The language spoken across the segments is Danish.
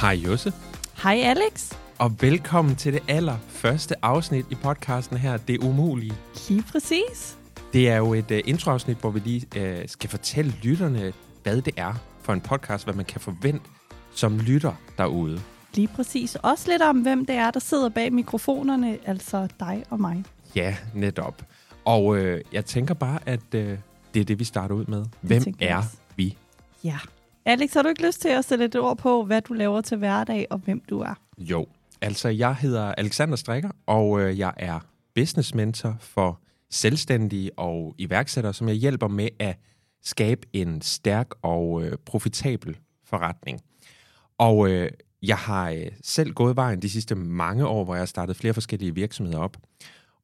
Hej Josse, Hej Alex. og velkommen til det allerførste afsnit i podcasten her, Det Umulige. Lige præcis. Det er jo et uh, introafsnit, hvor vi lige uh, skal fortælle lytterne, hvad det er for en podcast, hvad man kan forvente som lytter derude. Lige præcis. Også lidt om, hvem det er, der sidder bag mikrofonerne, altså dig og mig. Ja, netop. Og uh, jeg tænker bare, at uh, det er det, vi starter ud med. Hvem er også. vi? Ja. Alex, har du ikke lyst til at sætte et ord på, hvad du laver til hverdag og hvem du er? Jo, altså jeg hedder Alexander Strikker, og øh, jeg er business mentor for selvstændige og iværksættere, som jeg hjælper med at skabe en stærk og øh, profitabel forretning. Og øh, jeg har øh, selv gået vejen de sidste mange år, hvor jeg har startet flere forskellige virksomheder op.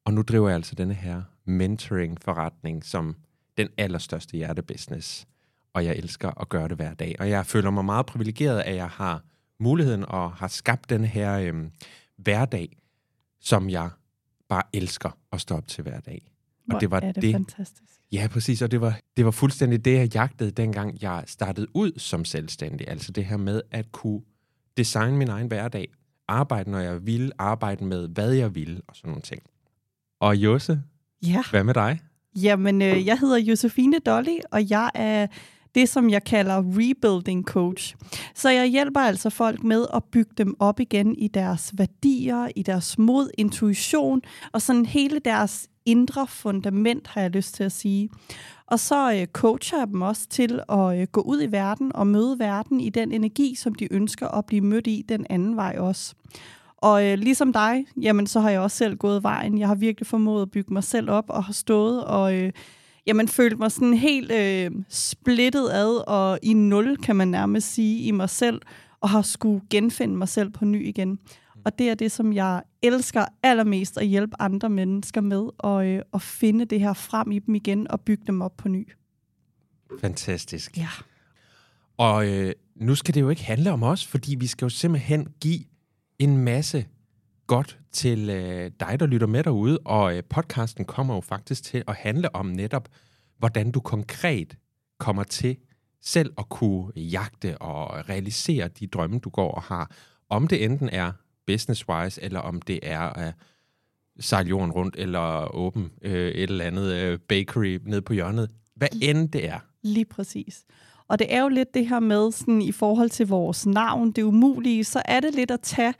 Og nu driver jeg altså denne her mentoring-forretning som den allerstørste hjertebusiness. Og jeg elsker at gøre det hver dag. Og jeg føler mig meget privilegeret, at jeg har muligheden og har skabt denne her øh, hverdag, som jeg bare elsker at stå op til hver dag. Og det var er det, det, fantastisk. Ja, præcis, og det var, det var fuldstændig det, jeg jagtede, dengang jeg startede ud som selvstændig. Altså det her med at kunne designe min egen hverdag, arbejde, når jeg ville, arbejde med, hvad jeg ville, og sådan nogle ting. Og Josse, Ja. hvad med dig? Jamen, øh, jeg hedder Josefine Dolly, og jeg er det, som jeg kalder rebuilding coach. Så jeg hjælper altså folk med at bygge dem op igen i deres værdier, i deres mod, intuition, og sådan hele deres indre fundament, har jeg lyst til at sige. Og så øh, coacher jeg dem også til at øh, gå ud i verden og møde verden i den energi, som de ønsker at blive mødt i den anden vej også. Og øh, ligesom dig, jamen så har jeg også selv gået vejen. Jeg har virkelig formået at bygge mig selv op og har stået og øh, jamen, følt mig sådan helt øh, splittet ad og i nul, kan man nærmest sige, i mig selv, og har skulle genfinde mig selv på ny igen. Og det er det, som jeg elsker allermest at hjælpe andre mennesker med, og øh, at finde det her frem i dem igen og bygge dem op på ny. Fantastisk. Ja. Og øh, nu skal det jo ikke handle om os, fordi vi skal jo simpelthen give en masse godt til øh, dig, der lytter med derude. Og øh, podcasten kommer jo faktisk til at handle om netop, hvordan du konkret kommer til selv at kunne jagte og realisere de drømme, du går og har. Om det enten er business-wise, eller om det er at sejle jorden rundt, eller åbne øh, et eller andet øh, bakery nede på hjørnet. Hvad end det er. Lige præcis. Og det er jo lidt det her med, sådan, i forhold til vores navn, det umulige, så er det lidt at tage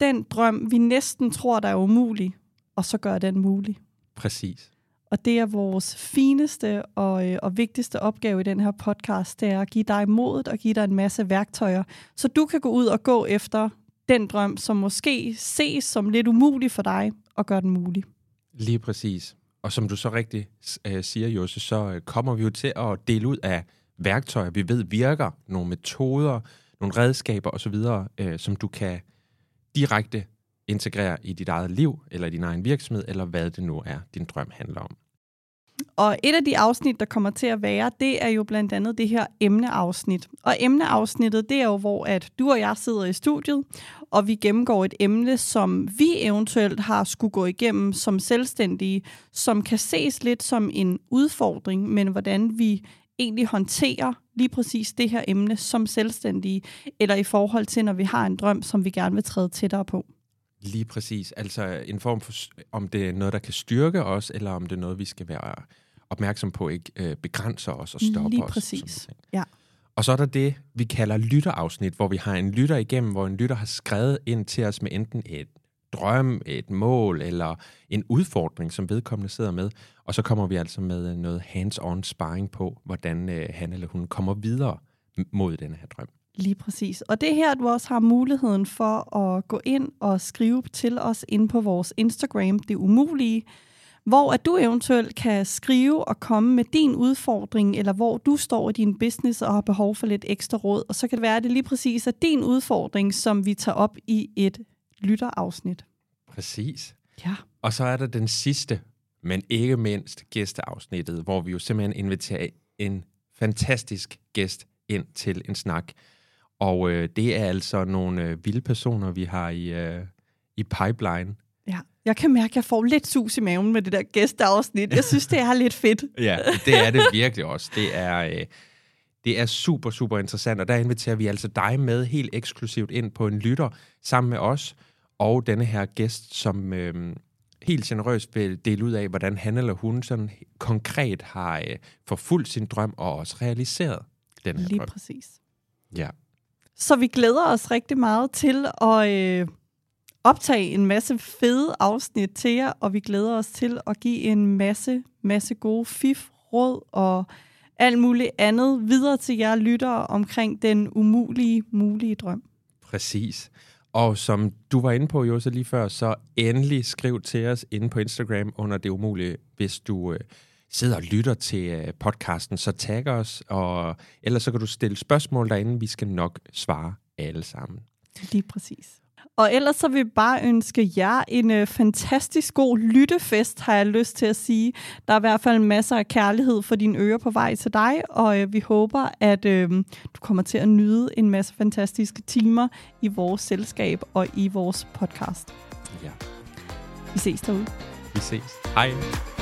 den drøm, vi næsten tror, der er umulig, og så gøre den mulig. Præcis. Og det er vores fineste og, øh, og vigtigste opgave i den her podcast, det er at give dig modet og give dig en masse værktøjer, så du kan gå ud og gå efter den drøm, som måske ses som lidt umulig for dig, og gøre den mulig. Lige præcis. Og som du så rigtig øh, siger, Josse, så øh, kommer vi jo til at dele ud af værktøjer, vi ved virker, nogle metoder, nogle redskaber osv., øh, som du kan direkte integrere i dit eget liv, eller i din egen virksomhed, eller hvad det nu er, din drøm handler om. Og et af de afsnit, der kommer til at være, det er jo blandt andet det her emneafsnit. Og emneafsnittet, det er jo, hvor at du og jeg sidder i studiet, og vi gennemgår et emne, som vi eventuelt har skulle gå igennem som selvstændige, som kan ses lidt som en udfordring, men hvordan vi egentlig håndterer lige præcis det her emne som selvstændige, eller i forhold til, når vi har en drøm, som vi gerne vil træde tættere på. Lige præcis. Altså en form for, om det er noget, der kan styrke os, eller om det er noget, vi skal være opmærksom på, ikke øh, begrænser os og stopper Lige os. præcis. sådan nogle ting. Ja. Og så er der det, vi kalder lytterafsnit, hvor vi har en lytter igennem, hvor en lytter har skrevet ind til os med enten et drøm, et mål eller en udfordring, som vedkommende sidder med. Og så kommer vi altså med noget hands-on sparring på, hvordan øh, han eller hun kommer videre mod den her drøm. Lige præcis. Og det er her, du også har muligheden for at gå ind og skrive til os ind på vores Instagram, Det Umulige, hvor at du eventuelt kan skrive og komme med din udfordring, eller hvor du står i din business og har behov for lidt ekstra råd. Og så kan det være, at det lige præcis er din udfordring, som vi tager op i et lytterafsnit. Præcis. Ja. Og så er der den sidste, men ikke mindst gæsteafsnittet, hvor vi jo simpelthen inviterer en fantastisk gæst ind til en snak. Og øh, det er altså nogle øh, vilde personer, vi har i, øh, i pipeline. Ja. Jeg kan mærke, at jeg får lidt sus i maven med det der gæsteafsnit. Jeg synes, det er lidt fedt. Ja, det er det virkelig også. Det er, øh, Det er super, super interessant, og der inviterer vi altså dig med helt eksklusivt ind på en lytter sammen med os, og denne her gæst, som øh, helt generøst vil dele ud af, hvordan han eller hun sådan konkret har øh, forfulgt sin drøm og også realiseret den her Lige drøm. præcis. Ja. Så vi glæder os rigtig meget til at øh, optage en masse fede afsnit til jer, og vi glæder os til at give en masse, masse gode fif, råd og alt muligt andet videre til jer lyttere omkring den umulige, mulige drøm. Præcis. Og som du var inde på, Jose, lige før, så endelig skriv til os inde på Instagram under det umulige, hvis du øh, sidder og lytter til øh, podcasten, så tag os, og ellers så kan du stille spørgsmål derinde, vi skal nok svare alle sammen. Lige præcis. Og ellers så vil vi bare ønske jer en øh, fantastisk god lyttefest, har jeg lyst til at sige. Der er i hvert fald masser af kærlighed for dine ører på vej til dig, og øh, vi håber, at øh, du kommer til at nyde en masse fantastiske timer i vores selskab og i vores podcast. Ja, Vi ses derude. vi ses. Hej.